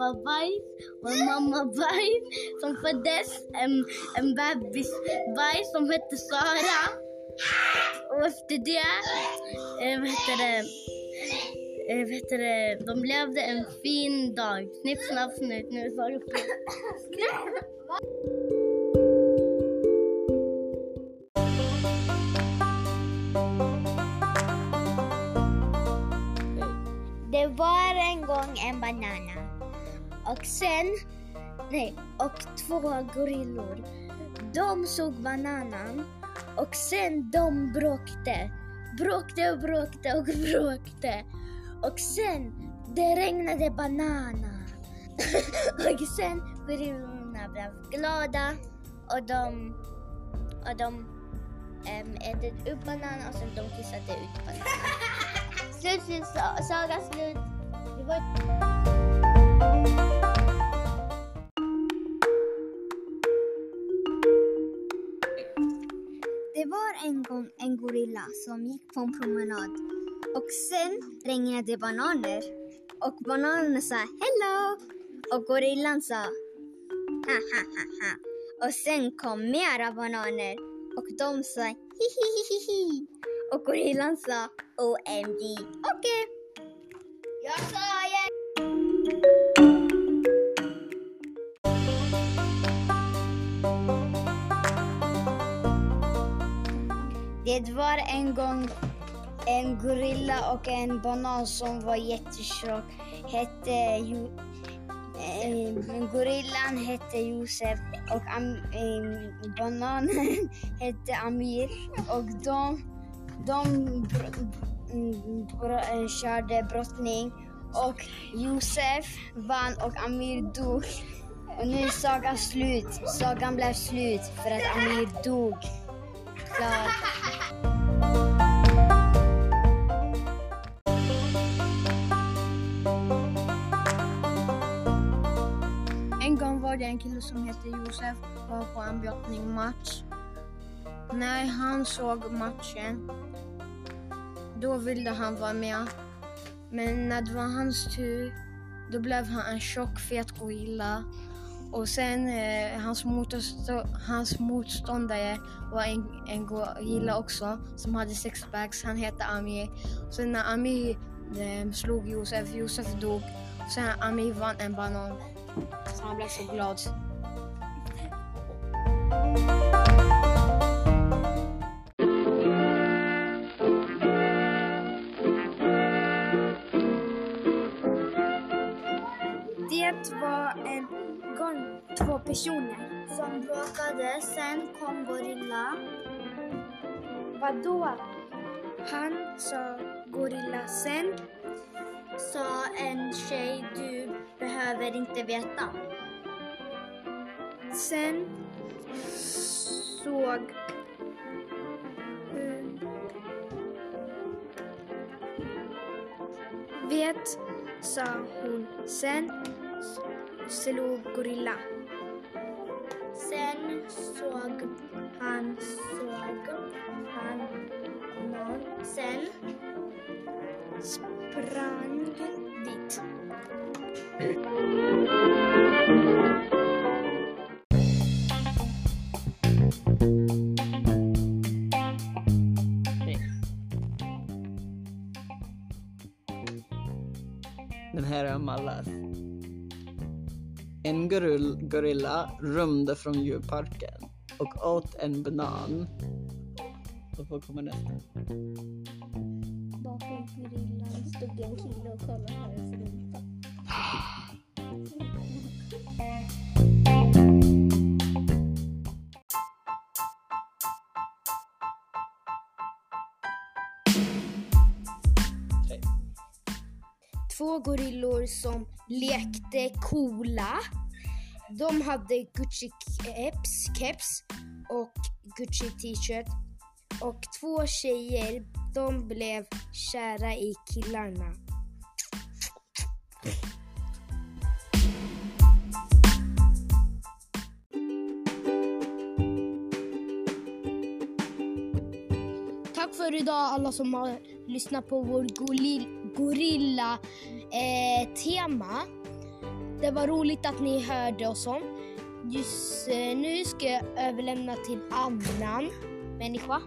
var pappa-bajs och en mamma-bajs som föddes. En, en bebis-bajs som hette Sara. Och efter det, eh, vad heter det, eh, vad heter det, de levde en fin dag. Snipp, snapp, snut. Nu är Sara uppe. Det var en gång en banan och sen, nej, och två gorillor. De såg bananen och sen de bråkte. Bråkte och bråkte och bråkte. Och sen, det regnade bananer. och sen gorillorna blev glada och de, och de ätit äter upp bananen och sen de kissade ut bananen. Slut, slut, saga slut. Det var... En gång en gorilla som gick på en promenad. Och sen regnade det bananer. Och bananerna sa hello. Och gorillan sa ha ha ha ha. Och sen kom mera bananer. Och de sa hi hi hi hi hi. Och gorillan sa OMG. Okej. Jag sa Det var en gång en gorilla och en banan som var jättetjock. Hette jo, eh, gorillan hette Josef och am, eh, bananen hette Amir. Och de, de br- br- eh, körde brottning och Josef vann och Amir dog. Och nu är sagan slut. Sagan blev slut för att Amir dog. Klar. Heter Josef var på en brottningmatch. När han såg matchen, då ville han vara med. Men när det var hans tur, då blev han en tjock fet gorilla. Och sen eh, hans, motstå- hans motståndare var en, en gorilla också som hade sexpacks. Han hette Amir. Och sen när Amir eh, slog Josef, Josef dog. Och sen Amir vann en banan. Så han blev så glad. Det var en gång två personer som bråkade. Sen kom Gorilla. Vadå? Han sa Gorilla. Sen sa en tjej du behöver inte veta. Sen såg Vet, sa hon. Sen slog gorilla. Sen såg han, såg han någon. Sen sprang dit. Den här är Amallas. En gorill, gorilla rymde från djurparken och åt en banan. Och vad kommer nästa? Bakom gorillan stod en kille och kollade på hennes Två gorillor som lekte coola. De hade Gucci keps, keps och Gucci t-shirt. Och två tjejer, de blev kära i killarna. För idag alla som har lyssnat på vår gorilla-tema. eh. Det var roligt att ni hörde oss om. Just eh, nu ska jag överlämna till annan människa.